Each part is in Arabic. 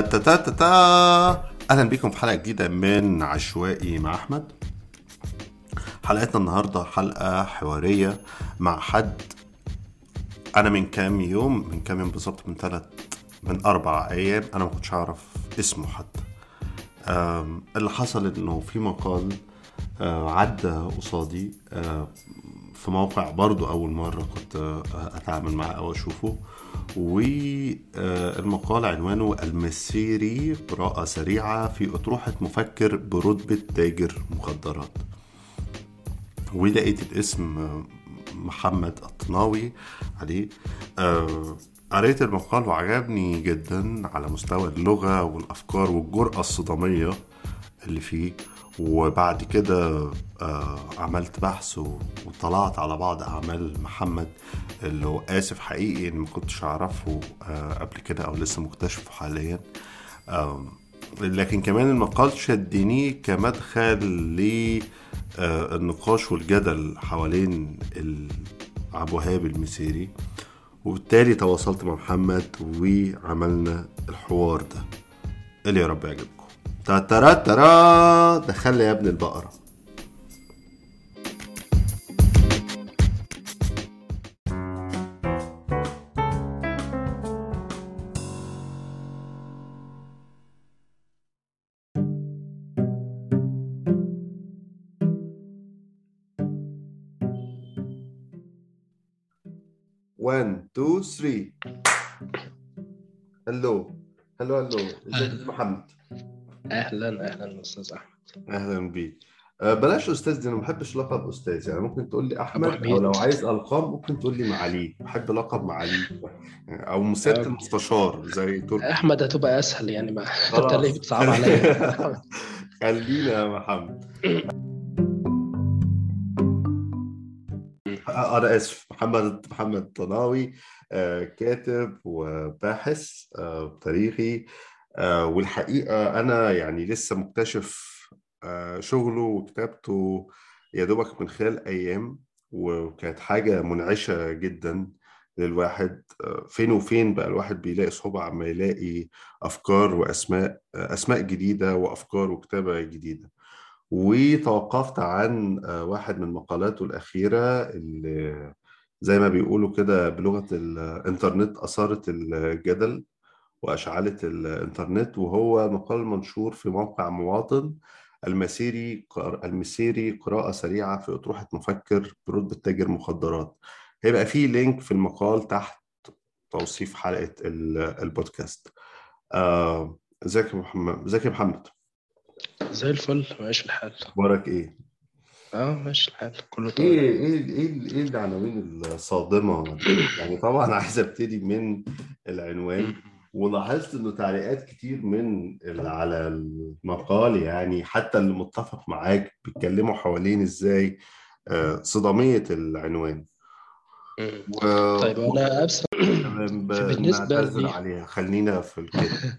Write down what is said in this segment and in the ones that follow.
تا تا تا تا أهلا بكم في حلقة جديدة من عشوائي مع أحمد. حلقتنا النهارده حلقة حوارية مع حد أنا من كام يوم من كام يوم بالظبط؟ من ثلاث من أربع أيام. أنا ما كنتش أعرف اسمه حتى. اللي حصل إنه في مقال آه، عدى قصادي آه، في موقع برضو أول مرة كنت أتعامل معاه أو أشوفه والمقال عنوانه المسيري قراءة سريعة في أطروحة مفكر برتبة تاجر مخدرات. ولقيت الاسم محمد الطناوي عليه. آه، قريت المقال وعجبني جدا على مستوى اللغة والأفكار والجرأة الصدامية اللي فيه. وبعد كده آه، عملت بحث وطلعت على بعض أعمال محمد اللي هو آسف حقيقي إن ما كنتش أعرفه آه، قبل كده أو لسه مكتشفه حاليا. لكن كمان المقال شدني كمدخل للنقاش والجدل حوالين ال- عبد الوهاب المسيري. وبالتالي تواصلت مع محمد وعملنا الحوار ده. اللي يا رب تاترا ترا دخل يا ابن البقرة. two three hello hello hello ازيك محمد أهلا أهلا أستاذ أحمد. أهلا بيك. أه، بلاش أستاذ دي أنا ما بحبش لقب أستاذ. يعني ممكن تقول لي أحمد أو. لو عايز ألقاب ممكن تقول لي معالي. بحب لقب معالي. أو okay. المستشار زي تركي. أحمد هتبقى أسهل يعني ما انت. ليه بتصعب عليا. خلينا يا محمد. آه، أنا آسف. محمد محمد طناوي آه، كاتب وباحث تاريخي والحقيقة أنا يعني لسه مكتشف آه، شغله وكتابته يا دوبك من خلال أيام وكانت حاجة منعشة جدا للواحد. آه، فين وفين بقى الواحد بيلاقي صعوبه عما يلاقي أفكار وأسماء آه، أسماء جديدة وأفكار وكتابة جديدة. وتوقفت عن آه، واحد من مقالاته الأخيرة اللي زي ما بيقولوا كده بلغة الإنترنت أثارت الجدل. وأشعلت الإنترنت وهو مقال منشور في موقع مواطن المسيري المسيري قراءة سريعة في أطروحة مفكر برتبة تاجر مخدرات. هيبقى فيه لينك في المقال تحت توصيف حلقة ال- البودكاست. آه، ازيك يا محمد ازيك يا محمد؟ زي الفل ماشي الحال. أخبارك إيه؟ آه ماشي الحال. كله إيه تمام. إيه إيه إيه العناوين الصادمة؟ يعني طبعا عايز أبتدي من العنوان. ولاحظت إنه تعليقات كتير من اللي على المقال يعني حتى اللي متفق معاك بيتكلموا حوالين إزاي آه، صداميه العنوان. و... طيب أنا ابسط ب... بالنسبة نعتذر لي- عليها. خلينا في الكده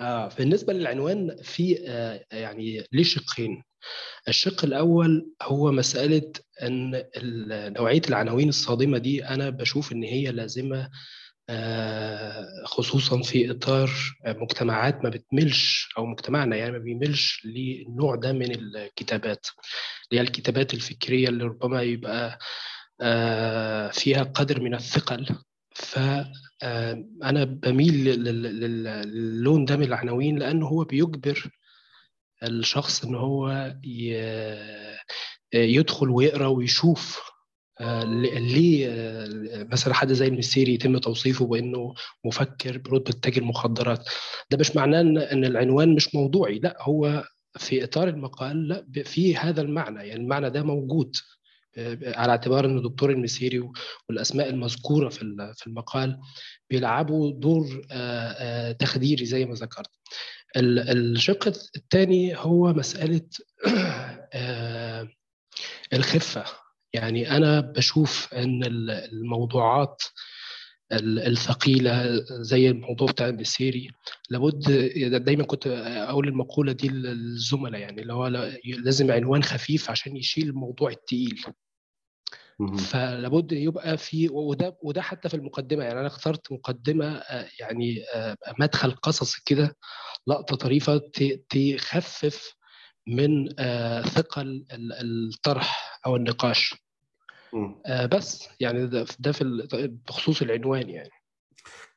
آه بالنسبة للعنوان في آه يعني ليه شقين. الشق الأول هو مسألة إن نوعية العناوين الصادمة دي أنا بشوف إن هي لازمة آه، خصوصا في إطار مجتمعات ما بتملش أو مجتمعنا يعني ما بيملش للنوع ده من الكتابات اللي هي الكتابات الفكرية اللي ربما يبقى آه، فيها قدر من الثقل. بميل لل- لل- لل- للون ده من العناوين لأنه هو بيجبر الشخص إن هو يدخل ويقرأ ويشوف آه، ليه آه، مثلا حد زي المسيري يتم توصيفه بأنه مفكر برتبة تاجر مخدرات ده مش معناه ان العنوان مش موضوعي لا هو في إطار المقال لا في هذا المعنى يعني المعنى ده موجود آه، على اعتبار إن الدكتور المسيري والأسماء المذكورة في في المقال بيلعبوا دور آه، آه، تخديري زي ما ذكرت. ال- الشق الثاني هو مسألة آه، الخفة. يعني أنا بشوف إن ال- الموضوعات ال- الثقيلة زي الموضوع بتاع المسيري لابد دايما كنت أقول المقولة دي للزملاء يعني اللي هو لا- لازم عنوان خفيف عشان يشيل الموضوع التقيل. فلابد يبقى في وده وده حتى في المقدمة يعني أنا اخترت مقدمة يعني مدخل قصصي كده لقطة طريفة تخفف من ثقل الطرح أو النقاش. بس يعني ده, في بخصوص العنوان يعني.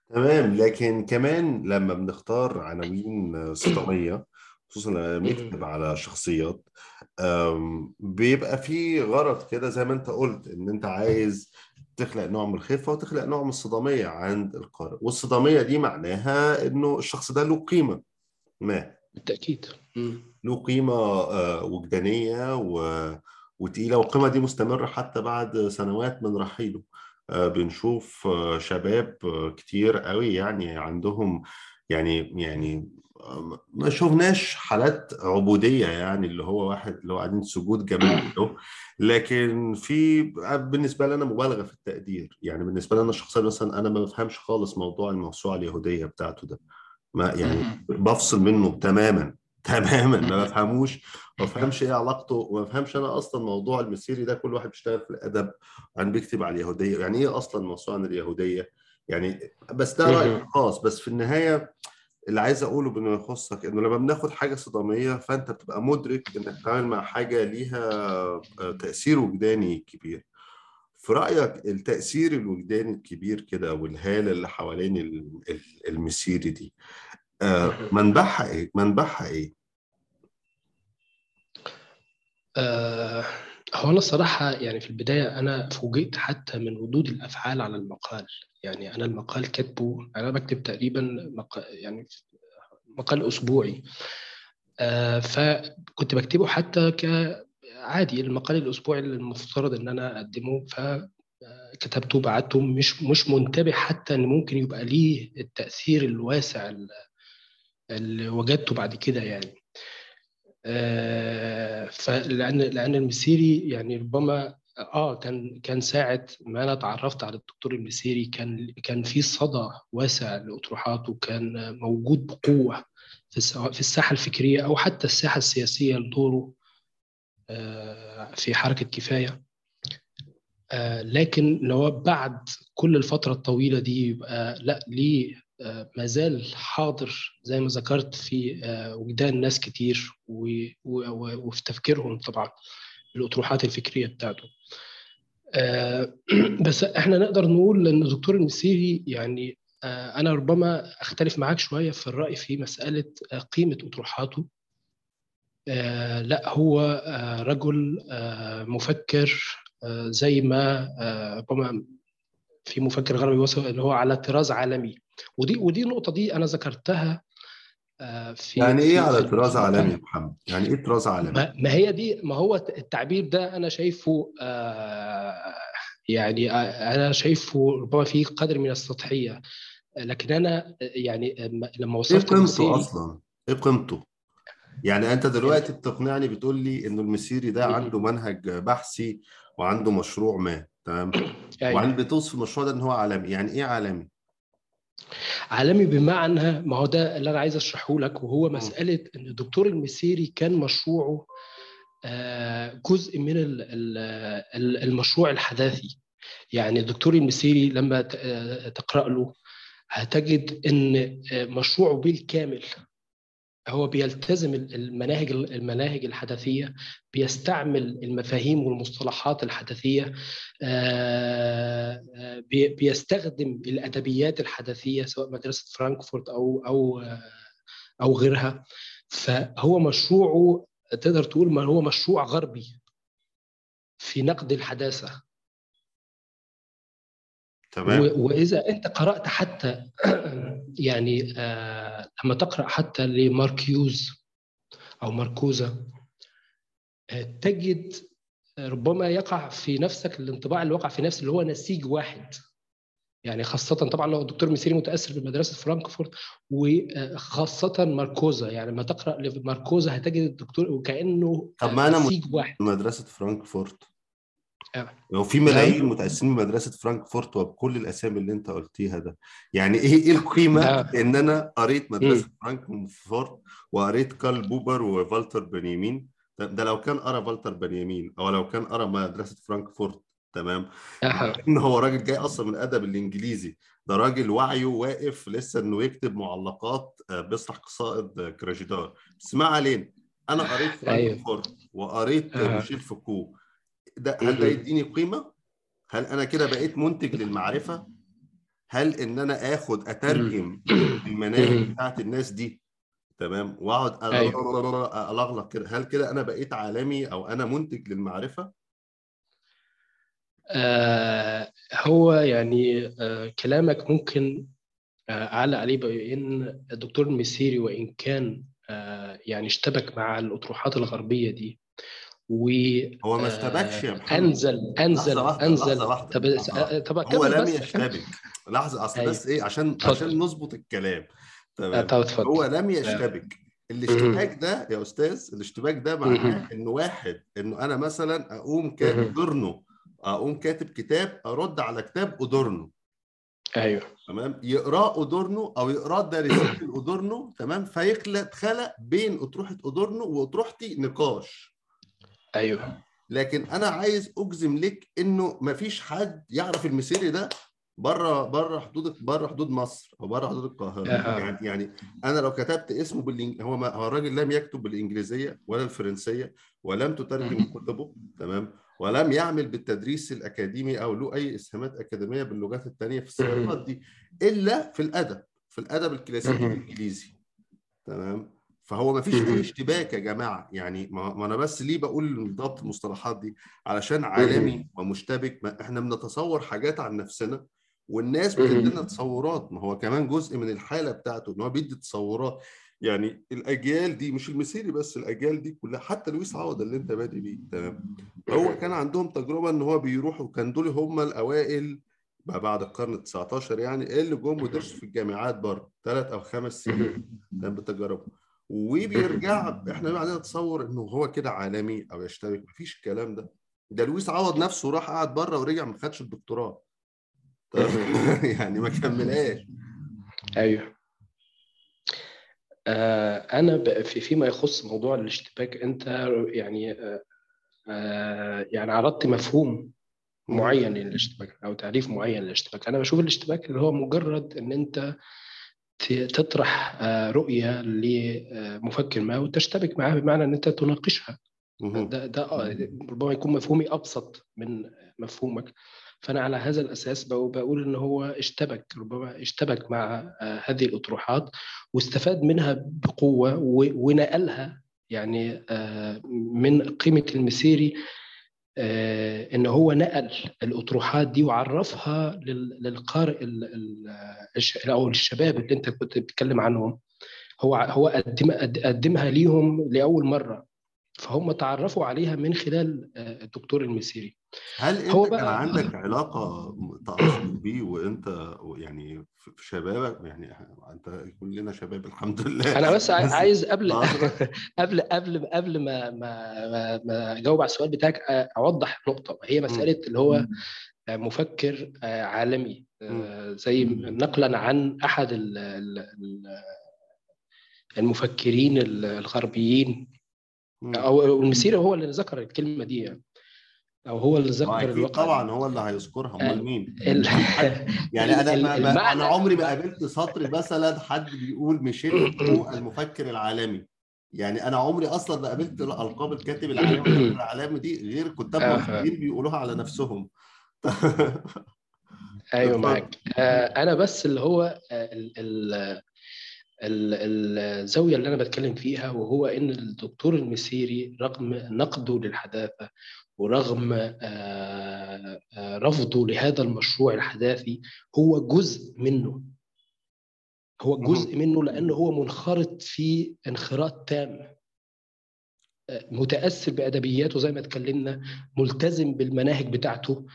تمام. لكن كمان لما بنختار عناوين صداميه خصوصا لما بنكتب على شخصيات بيبقى في غرض كده زي ما انت قلت إن انت عايز تخلق نوع من الخفة وتخلق نوع من الصداميه عند القارئ. والصداميه دي معناها إنه الشخص ده له قيمة ما. بالتأكيد. له قيمة وجدانية و... وتقيلة والقيمة دي مستمرة حتى بعد سنوات من رحيله. بنشوف شباب كتير قوي يعني عندهم يعني يعني ما شفناش حالات عبودية يعني اللي هو واحد اللي هو قاعدين سجود جماعي له لكن في بالنسبة لي أنا مبالغة في التقدير. يعني بالنسبة لي أنا شخصيا مثلا أنا ما بفهمش خالص موضوع الموسوعة اليهودية بتاعته ده. ما يعني بفصل منه تماما. تماما ما بفهموش ما بفهمش إيه علاقته وما بفهمش أنا أصلا موضوع المسيري ده كل واحد بيشتغل في الأدب عن بيكتب على اليهودية. يعني إيه أصلا موسوعة عن اليهودية؟ يعني بس ده رأي خاص. بس في النهاية اللي عايز أقوله بما يخصك إنه لما بناخد حاجة صدامية فأنت بتبقى مدرك إنك بتتعامل مع حاجة ليها تأثير وجداني كبير. في رأيك التأثير الوجداني الكبير كده أو الهاله اللي حوالين المسيري دي منبعها إيه؟ منبعها إيه؟ آه هو أنا الصراحه يعني في البداية أنا فوجئت حتى من ردود الأفعال على المقال. يعني أنا المقال كاتبه أنا بكتب تقريبا مق... يعني مقال أسبوعي. آه فكنت بكتبه حتى كعادي المقال الأسبوعي اللي المفترض إن أنا أقدمه. ف كتبته بعته مش مش منتبه حتى إن ممكن يبقى ليه التأثير الواسع اللي وجدته بعد كده يعني. آه فلان لأن المسيري يعني ربما آه كان كان ساعه ما أنا اتعرفت على الدكتور المسيري. كان كان في صدى واسع لأطروحاته. كان موجود بقوة في في الساحة الفكرية أو حتى الساحة السياسية لدوره آه في حركة كفاية. آه لكن لو بعد كل الفترة الطويلة دي يبقى لا ليه ما زال حاضر زي ما ذكرت في وجدان ناس كتير وفي تفكيرهم طبعا الأطروحات الفكرية بتاعته. بس إحنا نقدر نقول إن الدكتور المسيري يعني أنا ربما أختلف معاك شوية في الرأي في مسألة قيمة أطروحاته. لا هو رجل مفكر زي ما ربما في مفكر غربي وصف اللي هو على طراز عالمي. ودي ودي النقطة دي أنا ذكرتها في يعني إيه على طراز عالمي يا محمد؟ يعني إيه طراز عالمي؟ ما هي دي ما هو التعبير ده أنا شايفه آه يعني أنا شايفه ربما فيه قدر من السطحية لكن أنا يعني لما وصفت إيه قيمته أصلا؟ إيه قيمته؟ يعني أنت دلوقتي بتقنعني بتقول لي انه المسيري ده عنده منهج بحثي وعنده مشروع ما تمام؟ أيوة. وعن بتوصف المشروع ده إن هو عالمي، يعني إيه عالمي؟ عالمي بمعنى ما هو ده اللي أنا عايز أشرحه لك وهو مسألة إن الدكتور المسيري كان مشروعه جزء من المشروع الحداثي. يعني الدكتور المسيري لما تقرأ له هتجد إن مشروعه بالكامل هو بيلتزم المناهج المناهج الحدثية بيستعمل المفاهيم والمصطلحات الحداثية بيستخدم الأدبيات الحداثية سواء مدرسة فرانكفورت أو أو أو غيرها. فهو مشروعه تقدر تقول ما هو مشروع غربي في نقد الحداثة. تمام. وإذا أنت قرأت حتى يعني آه لما تقرأ حتى لماركيوز أو ماركوزا آه تجد ربما يقع في نفسك الانطباع اللي وقع في نفسه اللي هو نسيج واحد. يعني خاصة طبعا لو الدكتور المسيري متأثر بمدرسة فرانكفورت وخاصة ماركوزا. يعني لما تقرأ لماركوزا هتجد الدكتور وكأنه طب ما أنا نسيج واحد. مدرسة فرانكفورت لو في ملايين متأثرين بمدرسة فرانكفورت وبكل الأسامي اللي أنت قلتيها ده. يعني إيه إيه القيمة آه. إن أنا قريت مدرسة فرانكفورت وقريت كارل بوبر وفالتر بنيامين؟ ده, لو كان قرأ فالتر بنيامين أو لو كان قرأ مدرسة فرانكفورت تمام. إن هو راجل جاي أصلا من الأدب الإنجليزي. ده راجل وعيه واقف لسه إنه يكتب معلقات آه، بيشرح قصائد آه، كراجيدار. بس ما علينا. أنا قريت أيوه. فورت وقريت آه،. ميشيل فوكو. ده هل ده. يديني قيمة؟ هل أنا كده بقيت منتج للمعرفة؟ هل إن أنا آخد أترجم المناهج. بتاعت الناس دي؟ تمام؟ وأقعد أيوه. الغلق كده. هل كده أنا بقيت عالمي أو أنا منتج للمعرفة؟ آه هو يعني آه كلامك ممكن آه أعلق عليه بأن الدكتور المسيري وإن كان آه يعني اشتبك مع الأطروحات الغربية دي. و هو ما آه، اشتبكش يا محمد. أنزل لحظة واحدة أنزل. لحظة واحدة. طب لحظة. طب هو لم يشتبك. لحظة أصل أيوه. بس إيه عشان اتفضل. عشان نظبط الكلام. آه، تمام اتفضل. هو لم يشتبك. الاشتباك ده يا أستاذ الاشتباك ده معناه انه واحد انه أنا مثلا أقوم كاتب مهم. ادورنو أقوم كاتب كتاب أرد على كتاب ادورنو أيوه. تمام؟ يقراه ادورنو أو يقراه دارسين ادورنو تمام؟ فيخلق خلق بين أطروحة ادورنو وأطروحتي نقاش. أيوه. لكن أنا عايز أجزم لك إنه مفيش حد يعرف المسيري ده بره بره حدود بره حدود مصر أو بره حدود القاهرة. يعني يعني أنا لو كتبت اسمه بالإنج... هو ما... هو الراجل لم يكتب بالإنجليزية ولا الفرنسية ولم تترجم كتبه تمام؟ ولم يعمل بالتدريس الأكاديمي أو له أي إسهامات أكاديمية باللغات الثانية في السياقات دي إلا في الأدب في الأدب الكلاسيكي. الإنجليزي تمام؟ فهو ما فيش. اي اشتباك يا جماعة. يعني ما أنا بس ليه بقول ضبط المصطلحات دي؟ علشان عالمي ومشتبك ما إحنا بنتصور حاجات عن نفسنا والناس. بتدينا تصورات. ما هو كمان جزء من الحالة بتاعته إن هو بيدي تصورات. يعني الأجيال دي مش المسيري بس الأجيال دي كلها حتى لويس عوض اللي أنت بادئ بيه. تمام. هو كان عندهم تجربة إن هو بيروحوا كان دول هم الأوائل بقى بعد القرن ال 19 يعني اللي جم ودرسوا في الجامعات بره ثلاث أو خمس سنين. كان بتجاربه وبيرجع إحنا بقى عندنا تصور انه هو كده عالمي أو يشتبك مفيش الكلام ده. ده لويس عوض نفسه راح قعد بره ورجع ما خدش الدكتوراه. يعني ما كملهاش. أيوه. آه أنا في فيما يخص موضوع الاشتباك أنت يعني آه آه يعني عرضت مفهوم معين للاشتباك أو تعريف معين للاشتباك. أنا بشوف الاشتباك اللي هو مجرد إن أنت تطرح آه رؤية لمفكر ما وتشتبك معاه بمعنى أن أنت تناقشها. ده ده ربما يكون مفهومي أبسط من مفهومك. فأنا على هذا الأساس بقو- بقول إن هو اشتبك ربما اشتبك مع آه، هذه الأطروحات واستفاد منها بقوة ونقلها يعني آه، من قيمة المسيري إن هو نقل الأطروحات دي وعرفها لل- للقارئ أو الشباب اللي أنت كنت بتتكلم عنهم. هو هو قدم قدمها ليهم لأول مرة. فهم تعرفوا عليها من خلال آه، الدكتور المسيري. هل أنت هو كان بقى- عندك علاقة بيه وأنت يعني في شبابك؟ يعني أنت كلنا شباب الحمد لله. أنا بس عاي- عايز قبل. قبل قبل قبل ما ما ما- أجاوب على السؤال بتاعك أوضح نقطة. هي مسألة اللي هو مفكر آه، عالمي. آه، زي نقلا عن أحد ال- ال- ال- المفكرين ال- الغربيين. أو المسيري هو اللي ذكر الكلمة دي يعني. أو هو اللي آه، ذكر الواقع طبعا هو اللي هيذكرها. أمال آه، مين؟ ال- يعني أنا ما ما المعنى- أنا عمري ما قابلت سطر مثلا حد بيقول ميشيل فوكو المفكر العالمي. يعني أنا عمري أصلا ما قابلت ألقاب الكاتب العالمي العالمي دي غير كتاب آه. مصريين بيقولوها على نفسهم. أيوه. معاك. آه، أنا بس اللي هو آه، ال- ال- ال- الزاوية اللي أنا بتكلم فيها وهو إن الدكتور المسيري رغم نقده للحداثة ورغم آه، آه، رفضه لهذا المشروع الحداثي هو جزء منه. هو جزء منه لأنه هو منخرط في انخراط تام آه، متأثر بأدبياته زي ما اتكلمنا ملتزم بالمناهج بتاعته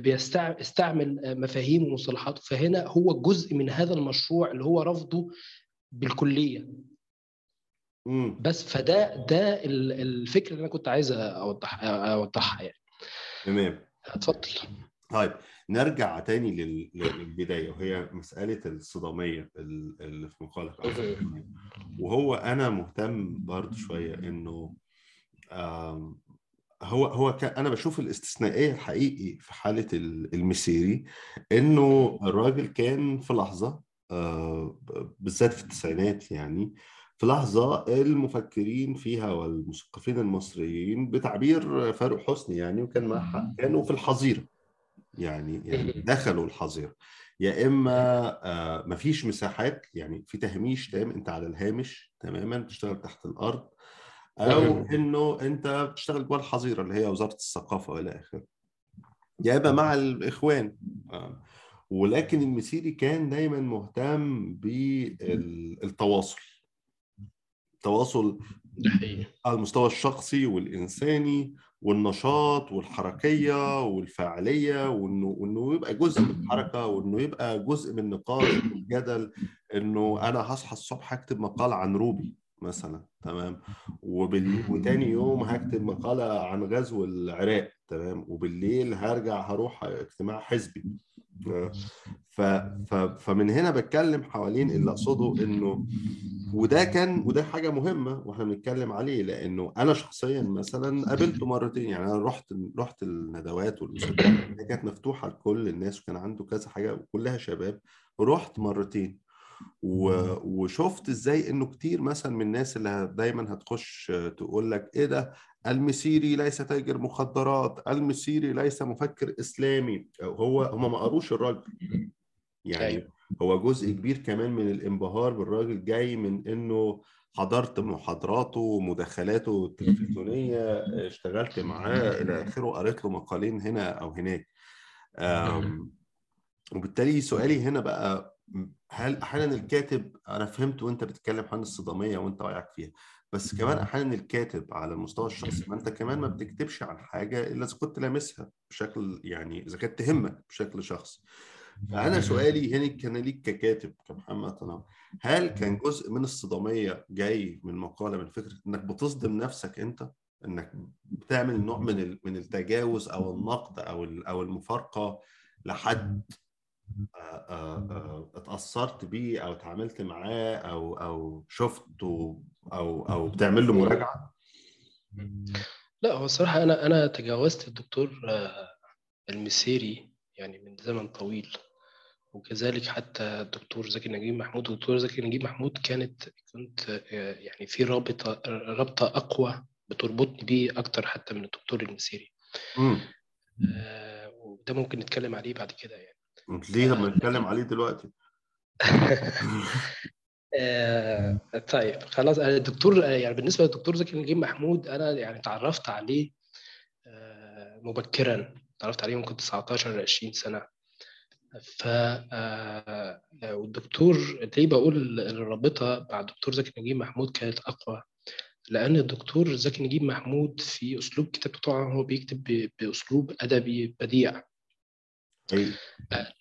بيستع- بيستعمل مفاهيم ومصطلحات فهنا هو جزء من هذا المشروع اللي هو رفضه بالكلية. مم. بس فده ده ال- الفكرة اللي أنا كنت عايز اوضح أوضحها يعني. تمام. اتفضل. طيب نرجع تاني لل- للبداية وهي مسألة الصداميه ال- اللي في مقالك وهو أنا مهتم برضه شوية إنه هو هو كان أنا بشوف الاستثنائية الحقيقي في حالة المسيري إنه الراجل كان في لحظة آه، بالذات في التسعينات يعني في لحظة المفكرين فيها والمثقفين المصريين بتعبير فاروق حسني يعني وكان معاه حق كانوا في الحظيرة يعني يعني دخلوا الحظيرة. يا إما آه مفيش مساحات يعني في تهميش تام أنت على الهامش تماما بتشتغل تحت الأرض أو إنه أنت بتشتغل جوه الحظيرة اللي هي وزارة الثقافة وإلى آخره. يا إما مع الإخوان. آه. ولكن المسيري كان دايما مهتم بالتواصل. التواصل على المستوى الشخصي والإنساني والنشاط والحركية والفاعلية وإنه وإنه يبقى جزء من الحركة وإنه يبقى جزء من نقاش والجدل إنه أنا هصحى الصبح أكتب مقال عن روبي مثلا تمام؟ وبال... وتاني يوم هكتب مقالة عن غزو العراق تمام؟ وبالليل هرجع هروح اجتماع حزبي. ف... ف... فمن هنا بتكلم حوالين اللي أقصده إنه وده كان وده حاجة مهمة وإحنا بنتكلم عليه لأنه أنا شخصيا مثلا قابلته مرتين يعني أنا رحت رحت الندوات والمسابقات كانت مفتوحة لكل الناس وكان عنده كذا حاجة وكلها شباب رحت مرتين وشفت إزاي إنه كتير مثلا من الناس اللي دايما هتخش تقول لك إيه ده؟ المسيري ليس تاجر مخدرات المسيري ليس مفكر إسلامي. هو هم ما قروش الراجل. يعني أيوه. هو جزء كبير كمان من الانبهار بالراجل جاي من إنه حضرت محاضراته ومداخلاته التلفزيونية اشتغلت معاه إلى آخره قريت له مقالين هنا أو هناك. وبالتالي سؤالي هنا بقى هل أحيانا الكاتب أنا فهمت وأنت بتتكلم عن الصداميه وأنت واقعك فيها بس كمان أحيانا الكاتب على المستوى الشخصي ما أنت كمان ما بتكتبش عن حاجة إلا إذا كنت لامسها بشكل يعني إذا كانت تهمك بشكل شخصي. فأنا سؤالي هنا كان ليك ككاتب كمحمد طناوي هل كان جزء من الصداميه جاي من مقالة من فكرة إنك بتصدم نفسك أنت؟ إنك بتعمل نوع من من التجاوز أو النقد أو أو المفارقة لحد اتأثرت بيه أو اتعاملت معاه أو أو شفته أو أو بتعمل له مراجعة؟ لا هو الصراحة أنا أنا تجاوزت الدكتور المسيري يعني من زمن طويل وكذلك حتى الدكتور زكي نجيب محمود الدكتور زكي نجيب محمود كانت كنت يعني في رابطة رابطة أقوى بتربطني بيه أكتر حتى من الدكتور المسيري. آه وده ممكن نتكلم عليه بعد كده يعني. ليه لما نتكلم عليه دلوقتي؟ آه، طيب خلاص. الدكتور يعني بالنسبة للدكتور زكي نجيب محمود أنا يعني تعرفت عليه آه، مبكرا. تعرفت عليه كنت 19 20 سنة. ف آه، والدكتور ليه بقول الرابطه مع الدكتور زكي نجيب محمود كانت أقوى؟ لأن الدكتور زكي نجيب محمود في أسلوب كتابته هو بيكتب بأسلوب أدبي بديع.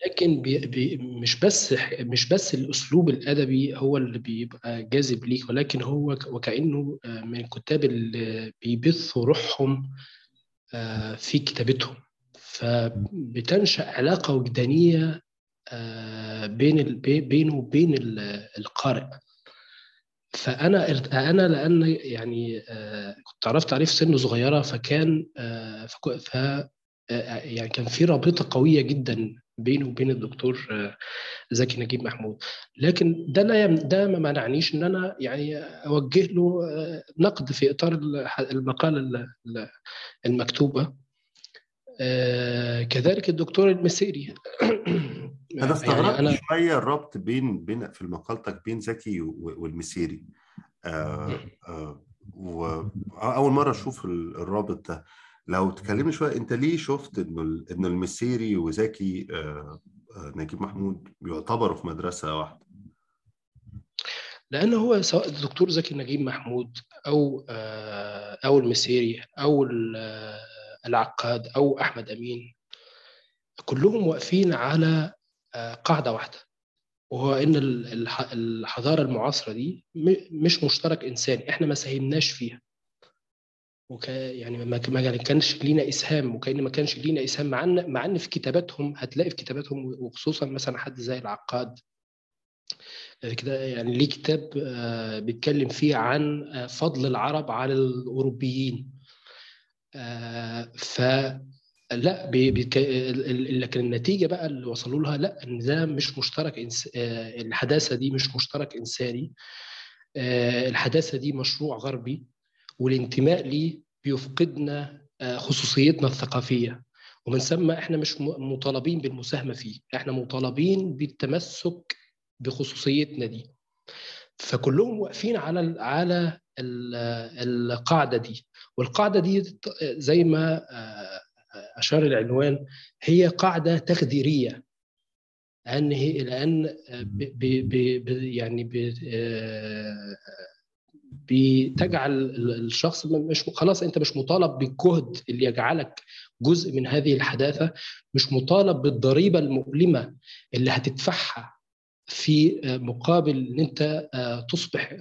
لكن بي بي مش بس مش بس الأسلوب الأدبي هو اللي بيبقى جاذب ليك ولكن هو وكأنه آه، من الكتاب اللي بيبثوا روحهم آه، في كتابتهم. فبتنشأ علاقة وجدانية آه، بين بينه وبين القارئ. فأنا أنا لأن يعني كنت عرفت عليه في سن صغيرة فكان ف يعني كان في رابطة قوية جدا بينه وبين الدكتور آه، زكي نجيب محمود. لكن ده لا ده ما منعنيش إن أنا يعني أوجه له آه، نقد في إطار المقالة المكتوبة. آه، كذلك الدكتور المسيري. أنا استغربت يعني أنا... شوية الربط بين بين في مقالتك بين زكي والمسيري. آه آه واول مرة أشوف الرابط ده. لو تكلمني شوية أنت ليه شفت إنه إنه المسيري وزكي آه، آه، نجيب محمود بيعتبروا في مدرسة واحدة؟ لأن هو سواء الدكتور زكي نجيب محمود أو آه، أو المسيري أو العقاد أو أحمد أمين كلهم واقفين على قاعدة واحدة وهو إن الحضارة المعاصرة دي مش مشترك إنساني إحنا ما ساهمناش فيها وك يعني ما ما كانش لينا إسهام وكأن ما كانش لينا إسهام مع ان مع إن في كتاباتهم هتلاقي في كتاباتهم وخصوصا مثلا حد زي العقاد. آه، كده يعني ليه كتاب آه، بيتكلم فيه عن آه، فضل العرب على الأوروبيين. ف لا بيك... لكن النتيجة بقى اللي وصلوا لها لا إن ده مش مشترك إنس... الحداثة دي مش مشترك إنساني. الحداثة دي مشروع غربي. والانتماء ليه بيفقدنا خصوصيتنا الثقافية. ومن ثم إحنا مش مطالبين بالمساهمة فيه إحنا مطالبين بالتمسك بخصوصيتنا دي. فكلهم واقفين على على القاعدة دي. والقاعدة دي زي ما أشار العنوان هي قاعدة تخديرية. لأن هي لأن ب يعني بتجعل الشخص مش خلاص انت مش مطالب بالجهد اللي يجعلك جزء من هذه الحداثة مش مطالب بالضريبة المؤلمة اللي هتدفعها في مقابل إن انت تصبح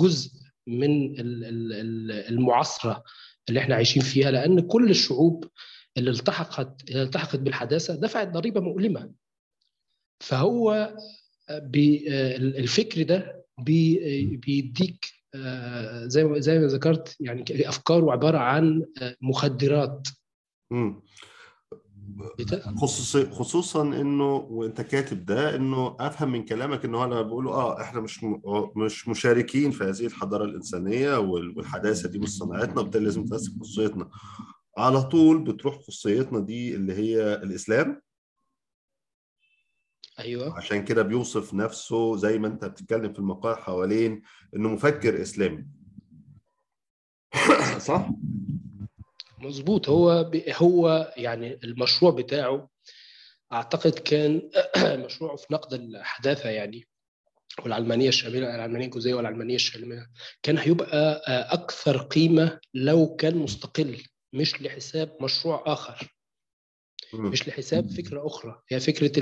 جزء من المعاصرة اللي إحنا عايشين فيها. لأن كل الشعوب اللي التحقت اللي التحقت بالحداثة دفعت ضريبة مؤلمة. فهو الفكر ده بيديك زي ما زي ما ذكرت يعني افكاره عباره عن مخدرات. امم خصوصي خصوصا إنه وأنت كاتب ده إنه أفهم من كلامك إنه أنا بقوله آه إحنا مش مش مشاركين في هذه الحضارة الإنسانية والحداثة دي مش صناعتنا وبالتالي لازم نتمسك خصوصيتنا. على طول بتروح خصوصيتنا دي اللي هي الإسلام أيوه. عشان كده بيوصف نفسه زي ما أنت بتتكلم في المقال حوالين إنه مفكر إسلامي. صح؟ مظبوط. هو هو يعني المشروع بتاعه أعتقد كان مشروعه في نقد الحداثة يعني والعلمانية الشاملة العلمانية الجزئيه والعلمانية الشاملة. كان هيبقى أكثر قيمة لو كان مستقل مش لحساب مشروع آخر. مش لحساب فكرة أخرى. هي فكرة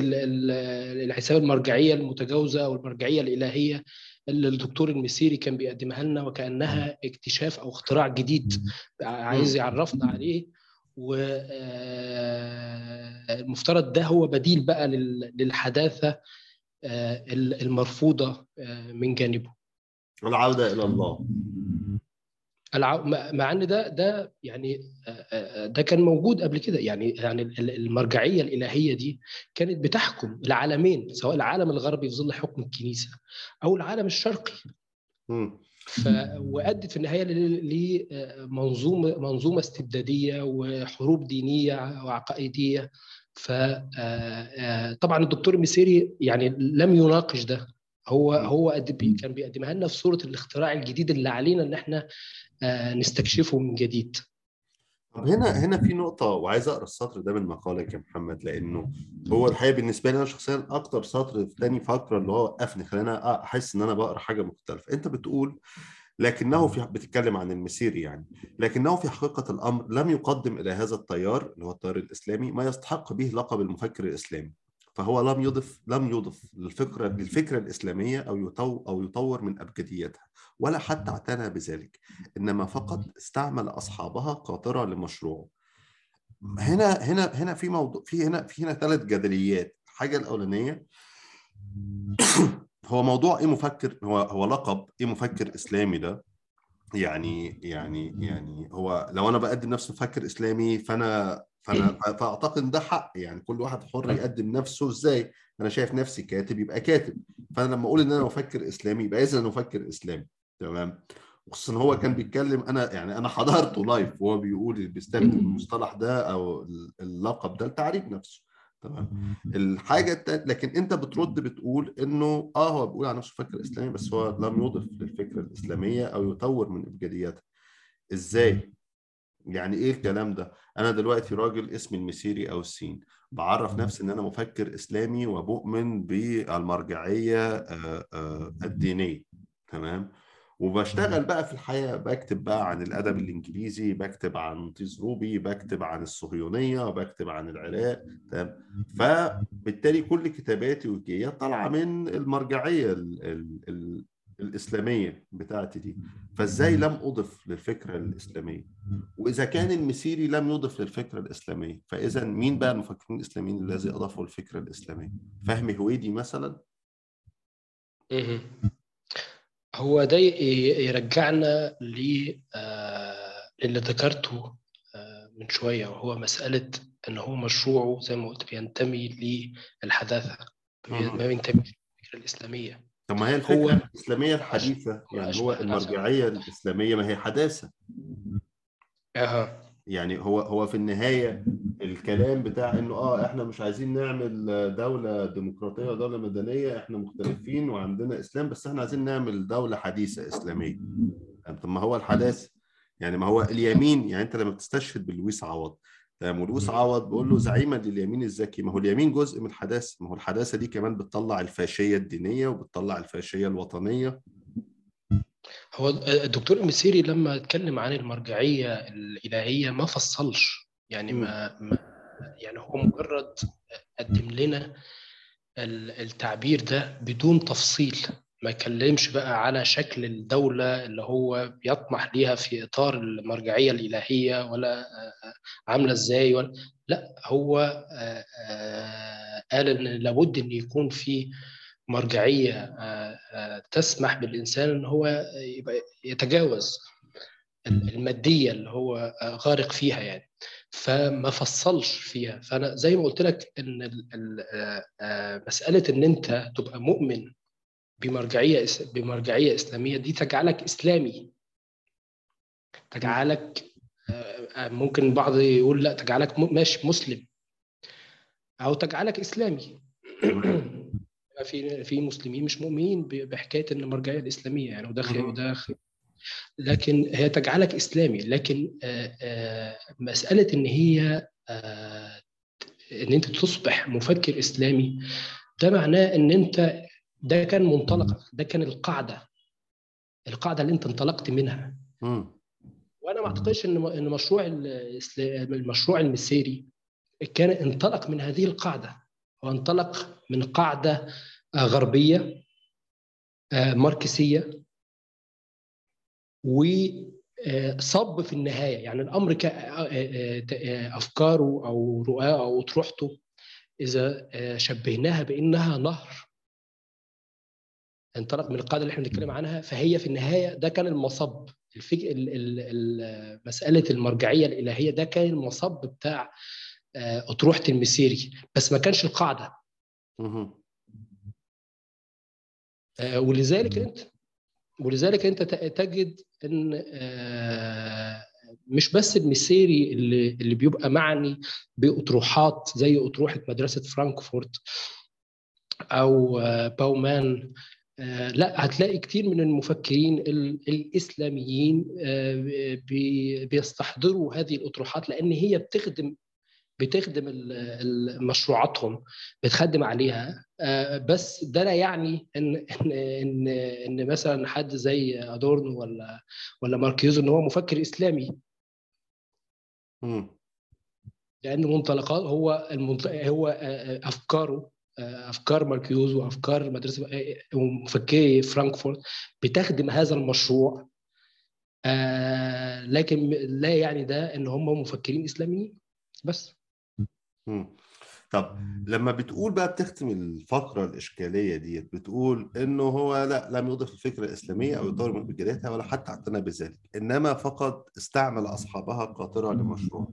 الحساب المرجعية المتجاوزة أو المرجعية الإلهية اللي الدكتور المسيري كان بيقدمها لنا وكأنها اكتشاف أو اختراع جديد عايز يعرفنا عليه. والمفترض ده هو بديل بقى للحداثة المرفوضة من جانبه. العودة إلى الله. مع إن ده ده يعني ده كان موجود قبل كده. يعني يعني المرجعية الإلهية دي كانت بتحكم العالمين سواء العالم الغربي في ظل حكم الكنيسة أو العالم الشرقي. ف وأدت في النهاية لمنظومه منظومة استبدادية وحروب دينية وعقائدية. فطبعا الدكتور المسيري يعني لم يناقش ده. هو هو كان بيقدمها لنا في صورة الاختراع الجديد اللي علينا إن إحنا نستكشفه من جديد. طب هنا هنا في نقطة وعايز أقرأ السطر ده من مقالك يا محمد لأنه هو الحقيقة بالنسبة لي أنا شخصيا أكتر سطر في تاني فقرة اللي هو وقفني خلاني أحس إن أنا بقرأ حاجة مختلفة. أنت بتقول لكنه في بتتكلم عن المسيري يعني لكنه في حقيقة الأمر لم يقدم إلى هذا التيار اللي هو التيار الإسلامي ما يستحق به لقب المفكر الإسلامي. فهو لم يضف لم يضف للفكرة للفكرة الإسلامية أو يطو أو يطور من أبجديتها ولا حتى اعتنى بذلك إنما فقط استعمل أصحابها قاطرة لمشروعه. هنا هنا هنا في موضوع في هنا في هنا ثلاث جدليات. الحاجة الأولانية هو موضوع إيه مفكر؟ هو هو لقب إيه مفكر إسلامي ده؟ يعني يعني يعني هو لو أنا بقدم نفسي مفكر إسلامي فأنا فأنا فأعتقد إن ده حق يعني كل واحد حر يقدم نفسه إزاي؟ أنا شايف نفسي كاتب يبقى كاتب. فأنا لما أقول إن أنا مفكر إسلامي يبقى اذا أنا مفكر إسلامي. تمام؟ خصوصا هو كان بيتكلم أنا يعني أنا حضرته لايف وهو بيقول بيستخدم المصطلح ده أو اللقب ده لتعريف نفسه. تمام؟ الحاجة التانية لكن أنت بترد بتقول إنه آه هو بيقول على نفسه فكر إسلامي بس هو لم يضف للفكره الإسلامية أو يطور من ابجدياتها إزاي؟ يعني إيه الكلام ده؟ أنا دلوقتي راجل اسمي المسيري أو السين. بعرف نفسي إن أنا مفكر إسلامي وبؤمن بالمرجعية الدينية. تمام؟ وبشتغل بقى في الحياة. بكتب بقى عن الأدب الإنجليزي بكتب عن طيز روبي بكتب عن الصهيونية بكتب عن العراق. تمام؟ فبالتالي كل كتاباتي وجيات طالعة من المرجعية ال ال ال الإسلامية بتاعتي دي. فإزاي لم أضف للفكرة الإسلامية؟ وإذا كان المسيري لم يضف للفكرة الإسلامية فإذا مين بقى المفكرين الإسلاميين الذي أضافوا الفكرة الإسلامية؟ فهمي هويدي مثلا؟ هو ده يرجعنا للي ذكرته من شوية وهو مسألة إن هو مشروعه زي ما قلت بينتمي للحداثة. ما بينتمي للفكرة الإسلامية. طب ما هي الفكرة هو- الإسلامية الحديثة يعني هو المرجعية الإسلامية ما هي حداثة. أها. يعني هو هو في النهاية الكلام بتاع إنه آه إحنا مش عايزين نعمل دولة ديمقراطية ودوله مدنية إحنا مختلفين وعندنا إسلام بس إحنا عايزين نعمل دولة حديثة إسلامية. طب ما هو الحداثة. يعني ما هو اليمين يعني أنت لما بتستشهد بلويس عوض ولويس عوض بيقول له زعيما لليمين الذكي. ما هو اليمين جزء من الحداثة. ما هو الحداثة دي كمان بتطلع الفاشية الدينية وبتطلع الفاشية الوطنية. هو الدكتور المسيري لما اتكلم عن المرجعية الإلهية ما فصلش. يعني ما, ما يعني هو مجرد قدم لنا ال- التعبير ده بدون تفصيل. ما يتكلمش بقى على شكل الدولة اللي هو بيطمح ليها في إطار المرجعية الإلهية ولا آه، آه، عاملة إزاي ولا لا هو آه، قال إن لابد إن يكون في مرجعية تسمح بالإنسان إن هو يتجاوز المادية اللي هو غارق فيها يعني. فما فصلش فيها. فأنا زي ما قلت لك إن مسألة إن أنت تبقى مؤمن بمرجعية إس- بمرجعية إسلامية دي تجعلك إسلامي تجعلك آه، آه، ممكن البعض يقول لا تجعلك ماشي مسلم أو تجعلك إسلامي في في مسلمين مش مؤمنين بحكاية إن المرجعيه الإسلامية يعني وده. وده. لكن هي تجعلك إسلامي لكن آه، مسألة إن هي إن أنت تصبح مفكر إسلامي ده معناه إن أنت ده كان منطلقك ده كان القاعدة القاعدة اللي انت انطلقت منها. مم. وأنا ما أعتقدش إن إن مشروع المشروع المسيري كان انطلق من هذه القاعدة. هو انطلق من قاعدة آه، غربية آه، ماركسية وصب في النهاية. يعني الأمر آه، آه، آه، أفكاره أو رؤاه أو اطروحته إذا آه، شبهناها بإنها نهر. انطلق من القاعدة اللي إحنا بنتكلم عنها فهي في النهاية ده كان المصب. الفك... ال... ال... ال... مسألة المرجعية الإلهية ده كان المصب بتاع آه، أطروحة المسيري. بس ما كانش القاعدة. آه، ولذلك انت ولذلك انت تجد إن آه، مش بس المسيري اللي اللي بيبقى معني بأطروحات زي أطروحة مدرسة فرانكفورت أو باومان لا هتلاقي كتير من المفكرين ال- الإسلاميين آه، بي- بيستحضروا هذه الأطروحات لأن هي بتخدم بتخدم مشروعاتهم بتخدم عليها آه، بس ده لا يعني ان ان ان مثلا حد زي أدورنو ولا ولا ماركيوز إن هو مفكر إسلامي. لأن منطلقات هو. هو آه، أفكاره آه، أفكار ماركيوز وأفكار مدرسة آه، ومفكري فرانكفورت بتخدم هذا المشروع. آه، لكن لا يعني ده إن هم مفكرين إسلاميين بس. طب لما بتقول بقى بتختم الفقرة الإشكالية ديت بتقول إنه هو لا لم يضف الفكرة الإسلامية أو يطور من إمكانياتها ولا حتى اعتنى بذلك إنما فقط استعمل أصحابها قاطرة لمشروع.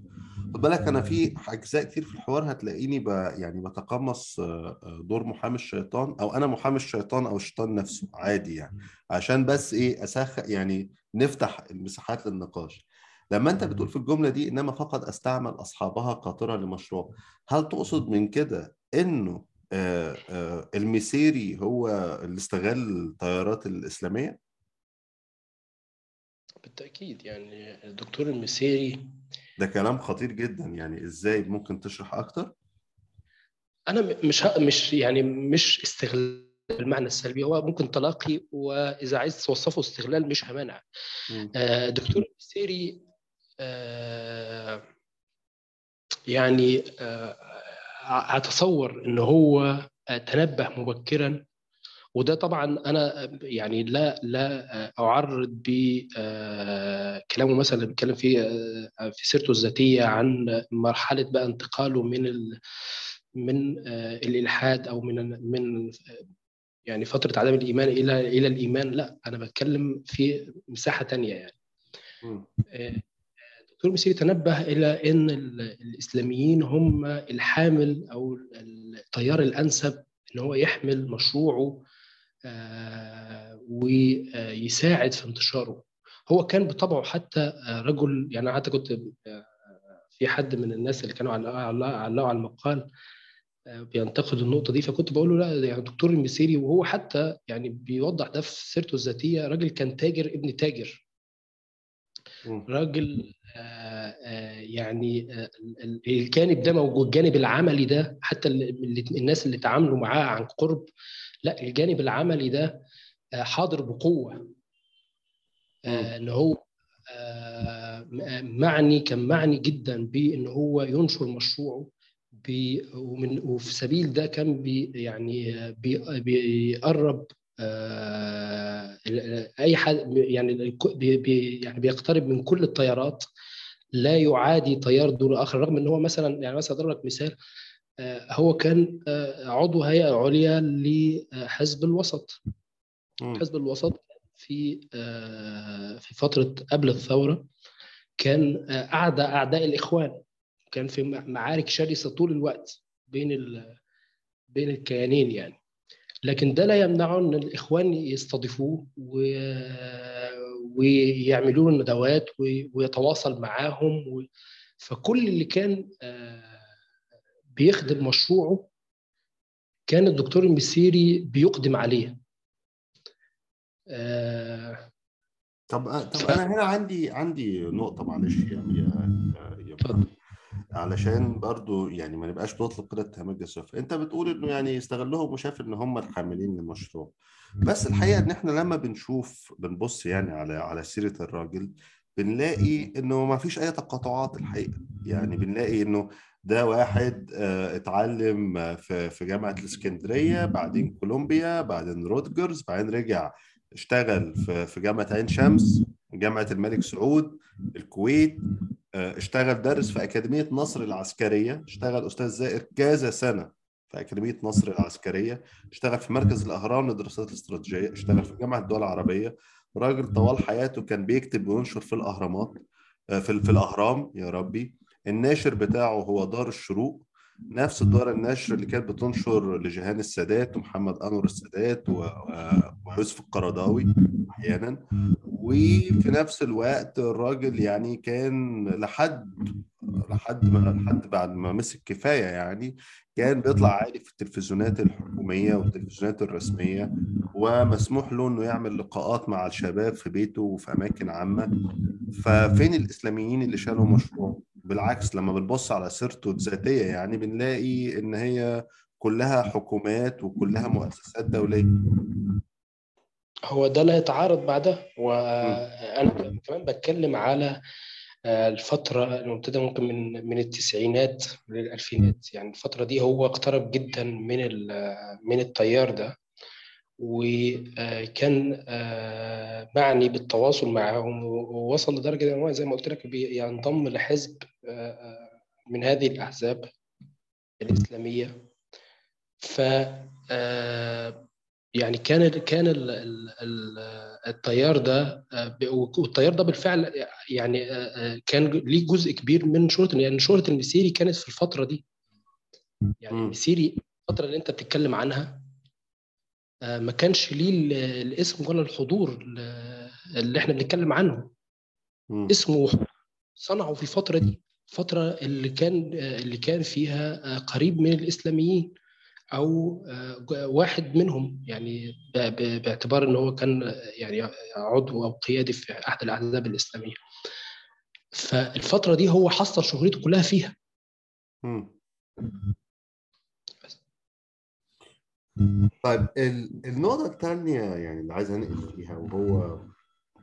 خد بالك أنا في أجزاء كتير في الحوار هتلاقيني ب يعني بتقمص آه، آه، دور محامي الشيطان أو أنا محامي الشيطان أو الشيطان نفسه عادي يعني. عشان بس إيه أسخ يعني نفتح المساحات للنقاش. لما أنت بتقول في الجملة دي إنما فقط أستعمل أصحابها قاطرة لمشروع هل تقصد من كده إنه آه، المسيري هو اللي استغل التيارات الإسلامية؟ بالتأكيد يعني الدكتور المسيري ده كلام خطير جدا يعني إزاي ممكن تشرح أكتر أنا مش مش يعني مش استغلال بالمعنى السلبي هو ممكن تلاقي وإذا عايز توصفه استغلال مش همانع. آه، دكتور المسيري آه، يعني آه، أتصور إن هو تنبه مبكرا وده طبعا أنا يعني لا لا أعرض بكلامه مثلا اللي بيتكلم فيه آه، في سيرته الذاتية عن مرحلة بقى انتقاله من ال من آه، الإلحاد أو من من يعني فترة عدم الإيمان إلى إلى الإيمان لا أنا بتكلم في مساحة تانية يعني. آه، الدكتور مسيري تنبه إلى إن الإسلاميين هم الحامل أو التيار الأنسب إن هو يحمل مشروعه ويساعد في انتشاره. هو كان بطبعه حتى رجل يعني حتى كنت في حد من الناس اللي كانوا علقوا على المقال بينتقد النقطة دي فكنت بقول له لا يعني دكتور المسيري وهو حتى يعني بيوضح ده في سيرته الذاتية راجل كان تاجر ابن تاجر. راجل يعني الجانب ده موجود الجانب العملي ده حتى الناس اللي تعاملوا معاه عن قرب لا الجانب العملي ده حاضر بقوة. إن هو معني كان معني جدا بإن هو ينشر مشروعه بي ومن وفي سبيل ده كان بي يعني بي بيقرب أي حد يعني بي يعني بيقترب من كل التيارات لا يعادي تيار دون آخر رغم إن هو مثلا يعني مثلا أضرب لك مثال هو كان عضو هيئة عليا لحزب الوسط. حزب الوسط في في فترة قبل الثورة كان أعدى أعداء الإخوان. كان في معارك شرسة طول الوقت بين بين الكيانين يعني. لكن ده لا يمنعه إن الإخوان يستضيفوه و... ويعملوا له ندوات ويتواصل معاهم و... فكل اللي كان بيخدم مشروعه كان الدكتور المسيري بيقدم عليه. طب طب أنا هنا عندي عندي نقطة معلش يعني يا محمد. علشان برضو يعني ما نبقاش بنطلق كده اتهامات جسوف انت بتقول انه يعني يستغلهم وشاف ان هم الحاملين للمشروع. بس الحقيقة إن إحنا لما بنشوف بنبص يعني على على سيرة الراجل بنلاقي إنه ما فيش أي تقاطعات الحقيقة. يعني بنلاقي إنه ده واحد اتعلم في في جامعة الإسكندرية بعدين كولومبيا بعدين رودجرز بعدين رجع اشتغل في في جامعة عين شمس جامعة الملك سعود الكويت اشتغل درس في أكاديمية نصر العسكرية اشتغل أستاذ زائر كذا سنة في أكاديمية نصر العسكرية اشتغل في مركز الأهرام للدراسات الاستراتيجية اشتغل في جامعة الدول العربية راجل طوال حياته كان بيكتب وينشر في الأهرامات في, في الأهرام يا ربي. الناشر بتاعه هو دار الشروق نفس دار النشر اللي كانت بتنشر لجهان السادات ومحمد أنور السادات ويوسف القرضاوي أحيانا. وفي نفس الوقت الراجل يعني كان لحد لحد ما لحد بعد ما مسك كفاية يعني كان بيطلع عادي في التلفزيونات الحكومية والتلفزيونات الرسمية ومسموح له إنه يعمل لقاءات مع الشباب في بيته وفي أماكن عامة. ففين الإسلاميين اللي شالوا مشروع بالعكس لما بنبص على سيرته الذاتية يعني بنلاقي إن هي كلها حكومات وكلها مؤسسات دولية. هو ده لا يتعارض مع ده وأنا كمان بتكلم على الفترة المبتدأ ممكن من من التسعينات للألفينات. يعني الفترة دي هو اقترب جدا من من التيار ده. وكان معني بالتواصل معهم ووصل لدرجة إن هو زي ما قلت لك ينضم لحزب من هذه الأحزاب الإسلامية. ف يعني كان كان التيار ده والتيار ده بالفعل يعني كان ليه جزء كبير من شهرة يعني شهرة المسيري كانت في الفترة دي. يعني المسيري الفترة اللي أنت بتتكلم عنها ما كانش ليه الاسم ولا الحضور اللي إحنا بنتكلم عنه. اسمه صنعه في الفترة دي الفترة اللي كان اللي كان فيها قريب من الإسلاميين أو واحد منهم. يعني باعتبار إن هو كان يعني عضو أو قيادي في أحد الأحزاب الإسلامية. فالفترة دي هو حصل شهرته كلها فيها. طيب النقطة الثانية يعني اللي عايز أنقل فيها وهو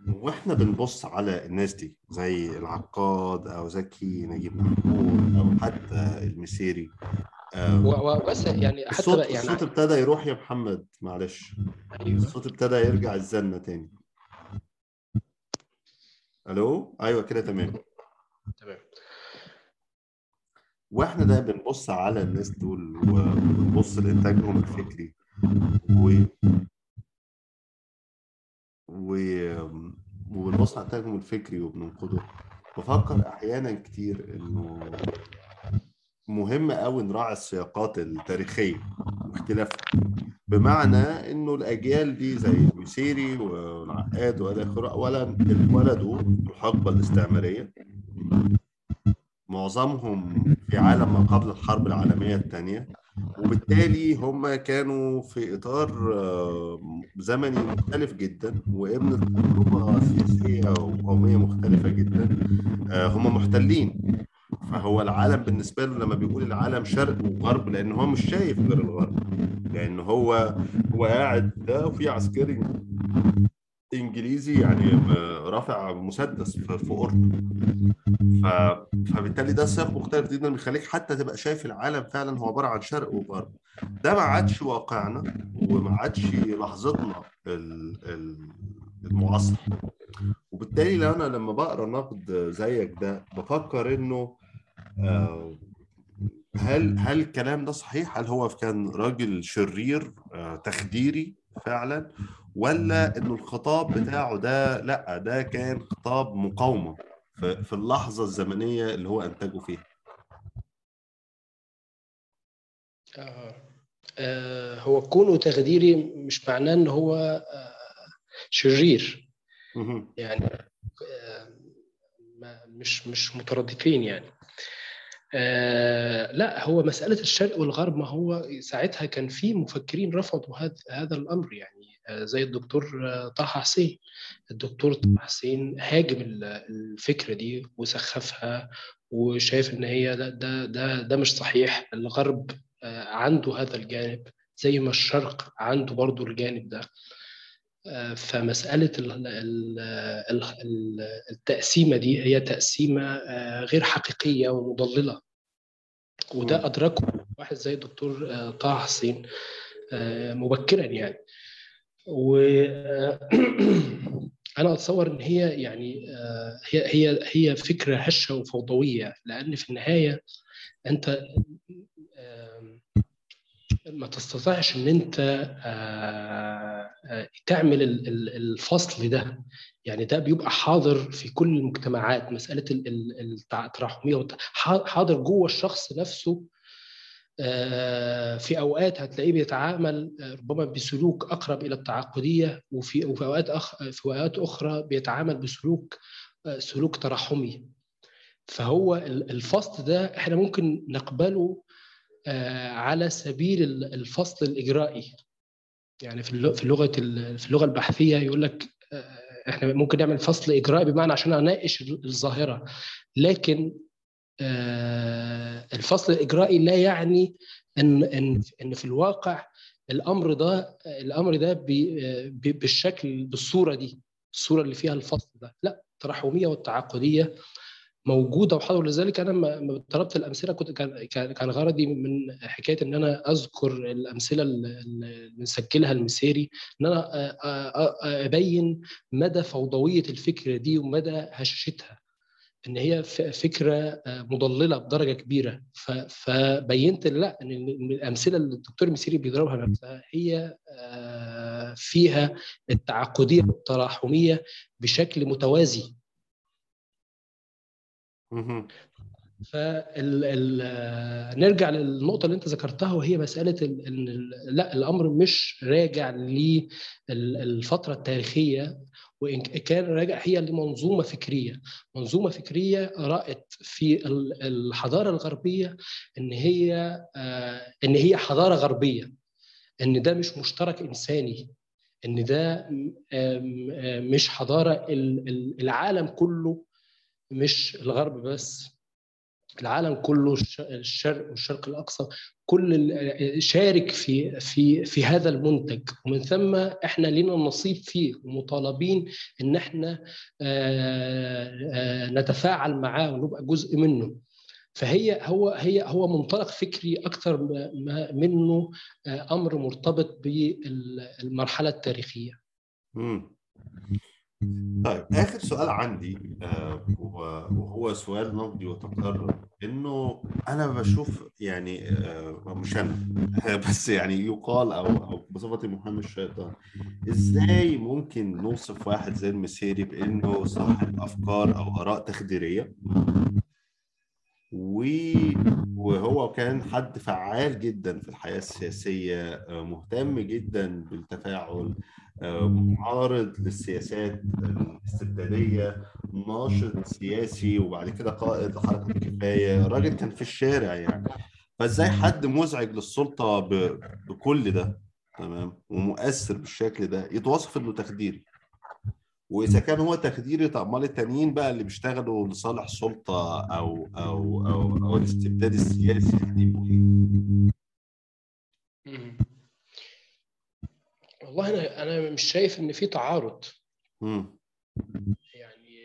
وإحنا بنبص على الناس دي زي العقاد أو زكي نجيب محمود أو حتى المسيري. وبس يعني حتى الصوت, يعني الصوت ابتدى يروح يا محمد معلش. أيوة. الصوت ابتدى يرجع الزنة تاني. ألو؟ أيوه كده تمام. تمام. وإحنا ده بنبص على الناس دول وبنبص لإنتاجهم الفكري. و و وبنبص على انتاجهم الفكري وبننقده بفكر أحيانا كتير إنه مهم قوي نراعي السياقات التاريخية واختلافها. بمعنى إنه الأجيال دي زي المسيري والعقاد والى اخره اولا اتولدوا في الحقبة الاستعمارية. معظمهم في عالم ما قبل الحرب العالمية الثانية. وبالتالي هم كانوا في إطار زمني مختلف جدا وابن تجربه سياسيه وقوميه مختلفة جدا هم محتلين. فهو العالم بالنسبة له لما بيقول العالم شرق وغرب لأن هو مش شايف غير الغرب. لأن هو هو قاعد ده وفي عسكري. انجليزي يعني رافع مسدس في أوروبا. ف... فبالتالي ده سياق مختلف جدا بيخليك حتى تبقى شايف العالم فعلا هو عبارة عن شرق وغرب. ده ما عادش واقعنا وما عادش لحظتنا المعاصرة. وبالتالي لو أنا لما بقرأ نقد زيك ده بفكر إنه هل هل الكلام ده صحيح؟ هل هو كان راجل شرير تخديري فعلا؟ ولا إنه الخطاب بتاعه ده لأ ده كان خطاب مقاومة في اللحظة الزمنية اللي هو انتجه فيها؟ آه. آه هو كونه تخديري مش معناه إن هو آه شرير يعني آه مش مش مترادفين يعني آه لأ هو مسألة الشرق والغرب ما هو ساعتها كان في مفكرين رفضوا هذا هذا الأمر يعني زي الدكتور آه طه حسين. الدكتور طه حسين هاجم الفكرة دي وسخفها وشايف إن هي ده ده ده, ده مش صحيح. الغرب عنده هذا الجانب زي ما الشرق عنده برضو الجانب ده. فمسألة التقسيمة دي هي تقسيمة غير حقيقية ومضللة. وده أدركه واحد زي الدكتور طه حسين مبكرا يعني. و أنا أتصور إن هي يعني هي هي هي فكرة هشة وفوضوية لأن في النهاية أنت ما تستطيعش إن أنت تعمل الفصل ده. يعني ده بيبقى حاضر في كل المجتمعات مسألة التراحميه حاضر جوه الشخص نفسه في أوقات هتلاقيه بيتعامل ربما بسلوك أقرب إلى التعاقدية وفي وفي أوقات أخ في أوقات أخرى بيتعامل بسلوك سلوك ترحمي. فهو الفصل ده إحنا ممكن نقبله على سبيل الفصل الإجرائي. يعني في اللغة في اللغة البحثية يقول لك إحنا ممكن نعمل فصل إجرائي بمعنى عشان أناقش الظاهرة. لكن الفصل الإجرائي لا يعني ان ان إن في الواقع الأمر ده الأمر ده بالشكل بالصورة دي الصورة اللي فيها الفصل ده. لا الترحميه والتعاقدية موجودة وحاضر. لذلك أنا لما طلبت الأمثلة كنت كان كان غرضي من حكاية إن أنا أذكر الأمثلة اللي مسجلها المسيري إن أنا أبين مدى فوضوية الفكرة دي ومدى هشاشتها. إن هي فكرة مضللة بدرجة كبيرة. فبينت لأ إن الأمثلة اللي الدكتور المسيري بيضربها نفسها هي فيها التعاقدية والتراحميه بشكل متوازي. فنرجع للنقطة اللي أنت ذكرتها وهي مسألة إن لأ الأمر مش راجع للفتره التاريخية. وإن كان راجع هي لمنظومه فكرية. منظومة فكرية رأت في الحضارة الغربية إن هي إن هي حضارة غربية إن ده مش مشترك إنساني إن ده مش حضارة العالم كله مش الغرب بس. العالم كله الشرق والشرق الأقصى كل شارك في في في هذا المنتج. ومن ثم إحنا لنا نصيب فيه ومطالبين إن إحنا نتفاعل معاه ونبقى جزء منه. فهي هو هي هو منطلق فكري أكثر منه أمر مرتبط بالمرحله التاريخية. طيب آخر سؤال عندي آه، وهو سؤال نقدي وتكرر إنه أنا بشوف يعني آه، مش أنا بس يعني يقال أو أو بصفتي محامي الشيطان إزاي ممكن نوصف واحد زي المسيري بإنه صاحب أفكار أو آراء تخديرية؟ و- وهو كان حد فعال جدا في الحياة السياسية آه، مهتم جدا بالتفاعل معارض للسياسات الاستبدادية ناشط سياسي وبعد كده قائد لحركة الكفاية. راجل كان في الشارع يعني. فازاي حد مزعج للسلطة ب- بكل ده؟ تمام. ومؤثر بالشكل ده. يتوصف إنه تخديري وإذا كان هو تخديري طب أمال التانيين بقى اللي بيشتغلوا لصالح السلطه أو أو أو أو الاستبداد السياسي يعني إيه؟ والله أنا أنا مش شايف إن في تعارض. مم. يعني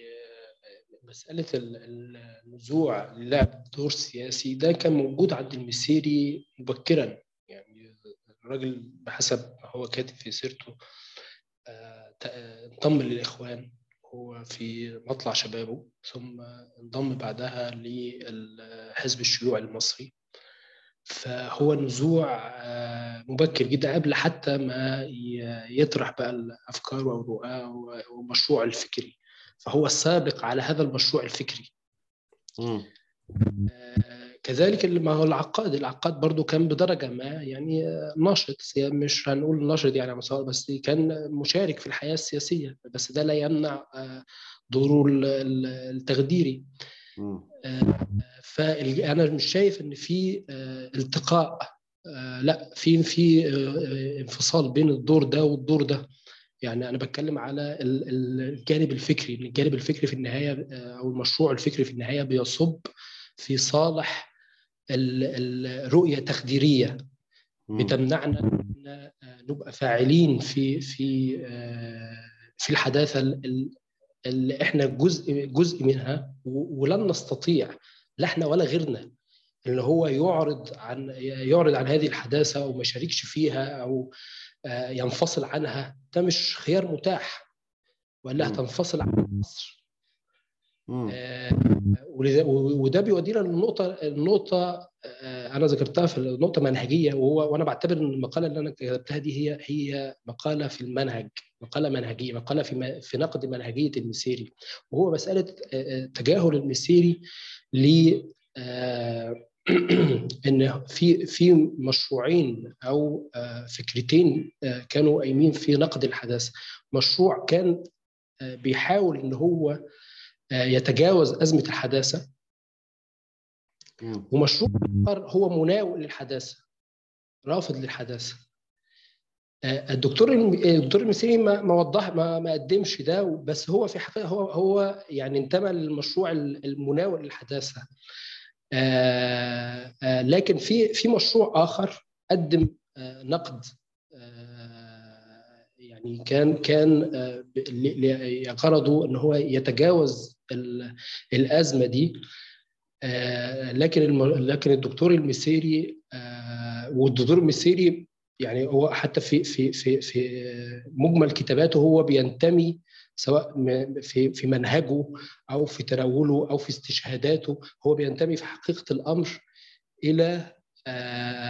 مسألة ال- ال- النزوع للعب دور سياسي ده كان موجود عند المسيري مبكرا. يعني الراجل بحسب ما هو كاتب في سيرته آه، انضم للإخوان هو في مطلع شبابه ثم انضم بعدها لحزب الشيوعي المصري. فهو نزوع آه، مبكر جدا قبل حتى ما يطرح بقى الأفكار والرؤى والمشروع الفكري. فهو السابق على هذا المشروع الفكري. مم. آه، كذلك اللي- ما هو العقاد. العقاد برضو كان بدرجة ما يعني آه، ناشط. مش هنقول ناشط يعني مستوى بس كان مشارك في الحياة السياسية. بس ده لا يمنع دوره ال- ال- التخديري. مم. فانا مش شايف إن في آه، التقاء آه، لا في في آه، انفصال بين الدور ده والدور ده. يعني أنا بتكلم على ال- ال- الجانب الفكري إن الجانب الفكري في النهاية آه، أو المشروع الفكري في النهاية بيصب في صالح ال- الرؤيه تخديرية. مم. بتمنعنا إن آه، نبقى فاعلين في في آه، في الحداثة ال- ال- اللي إحنا جزء جزء منها ولن نستطيع لا إحنا ولا غيرنا. اللي هو يعرض عن يعرض عن هذه الحداثة أو ما يشاركش فيها أو آه، ينفصل عنها ده مش خيار متاح. ولا مم. هتنفصل عن مصر. وده بيودينا للنقطه النقطه آه، أنا ذكرتها في النقطه منهجية وهو وأنا بعتبر إن المقالة اللي أنا كتبتها دي هي هي مقالة في المنهج مقالة منهجية مقالة في في نقد منهجية المسيري. وهو مسألة آه، آه، تجاهل المسيري ل آه، إن في في مشروعين أو آه، فكرتين آه، كانوا قايمين في نقد الحداثة. مشروع كان آه، بيحاول إن هو آه، يتجاوز أزمة الحداثة. مم. ومشروع آخر هو مناوئ للحداثة رافض للحداثة. آه، الدكتور الدكتور المسيري ما ما وضح ما ما قدمش ده بس هو في حقيقة هو هو يعني انتمى للمشروع المناوئ للحداثة. آه، آه، لكن في في مشروع آخر قدم آه، نقد آه، يعني كان كان آه، غرضه إن هو يتجاوز ال- الأزمة دي. آه، لكن لكن الدكتور المسيري آه، والدكتور المسيري يعني هو حتى في في في في مجمل كتاباته هو بينتمي سواء في في منهجه أو في تناوله أو في استشهاداته هو بينتمي في حقيقة الأمر إلى آه،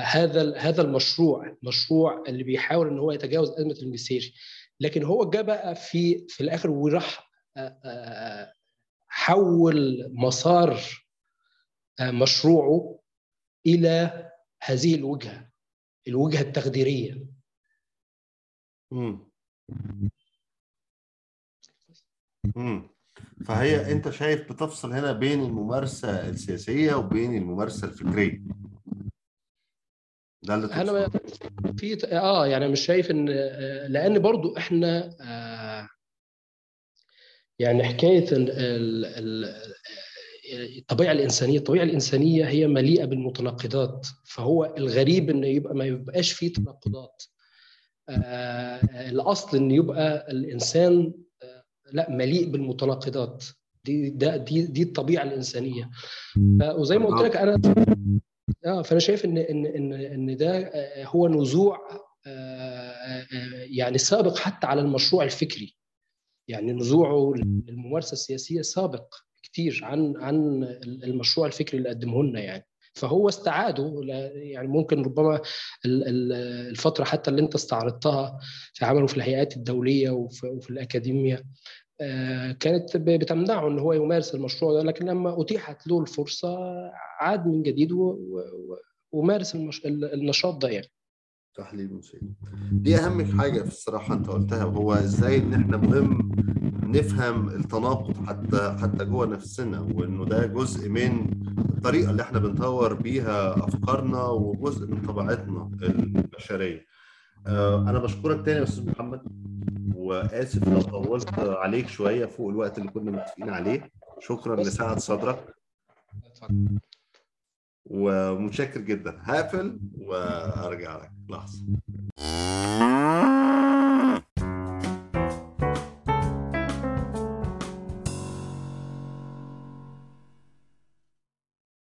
هذا ال- هذا المشروع مشروع اللي بيحاول إن هو يتجاوز أزمة المسيري لكن هو جاء بقى في في الآخر وراح آه، آه، حول مسار آه، مشروعه إلى هذه الوجهة الوجهة التخديرية مم. مم. فهي أنت شايف بتفصل هنا بين الممارسة السياسية وبين الممارسة الفكرية ده اللي أنا في آه يعني مش شايف إن آه، لأن برضو إحنا آه، يعني حكاية ال- ال- ال- الطبيعة الإنسانية الطبيعة الإنسانية هي مليئة بالمتناقضات فهو الغريب إن يبقى ما يبقاش فيه تناقضات. آه، الأصل إن يبقى الإنسان آه، لأ مليء بالمتناقضات. دي ده دي دي الطبيعة الإنسانية. وزي ما قلت لك أنا آه فأنا شايف إن إن إن إن ده آه، هو نزوع آه، آه، يعني سابق حتى على المشروع الفكري. يعني نزوعه للممارسة السياسية سابق كتير عن عن المشروع الفكري اللي قدمه لنا يعني. فهو استعاده يعني ممكن ربما الفترة حتى اللي أنت استعرضتها في عمله في الهيئات الدولية وفي, وفي الأكاديمية كانت بتمنعه إن هو يمارس المشروع ده لكن لما أتيحت له الفرصة عاد من جديد ومارس النشاط ده يعني. تحليل موسيقي دي أهم حاجة في الصراحة أنت قلتها وهو إزاي إن إحنا مهم نفهم التناقض حتى حتى جوه نفسنا وإنه ده جزء من الطريقة اللي إحنا بنطور بيها أفكارنا وجزء من طبيعتنا البشرية. أنا بشكرك تاني يا أستاذ محمد. وآسف لو طولت عليك شوية فوق الوقت اللي كنا متفقين عليه. شكرا لسعه صدرك. ومتشكر جدا. هقفل وأرجع لك. لحظة.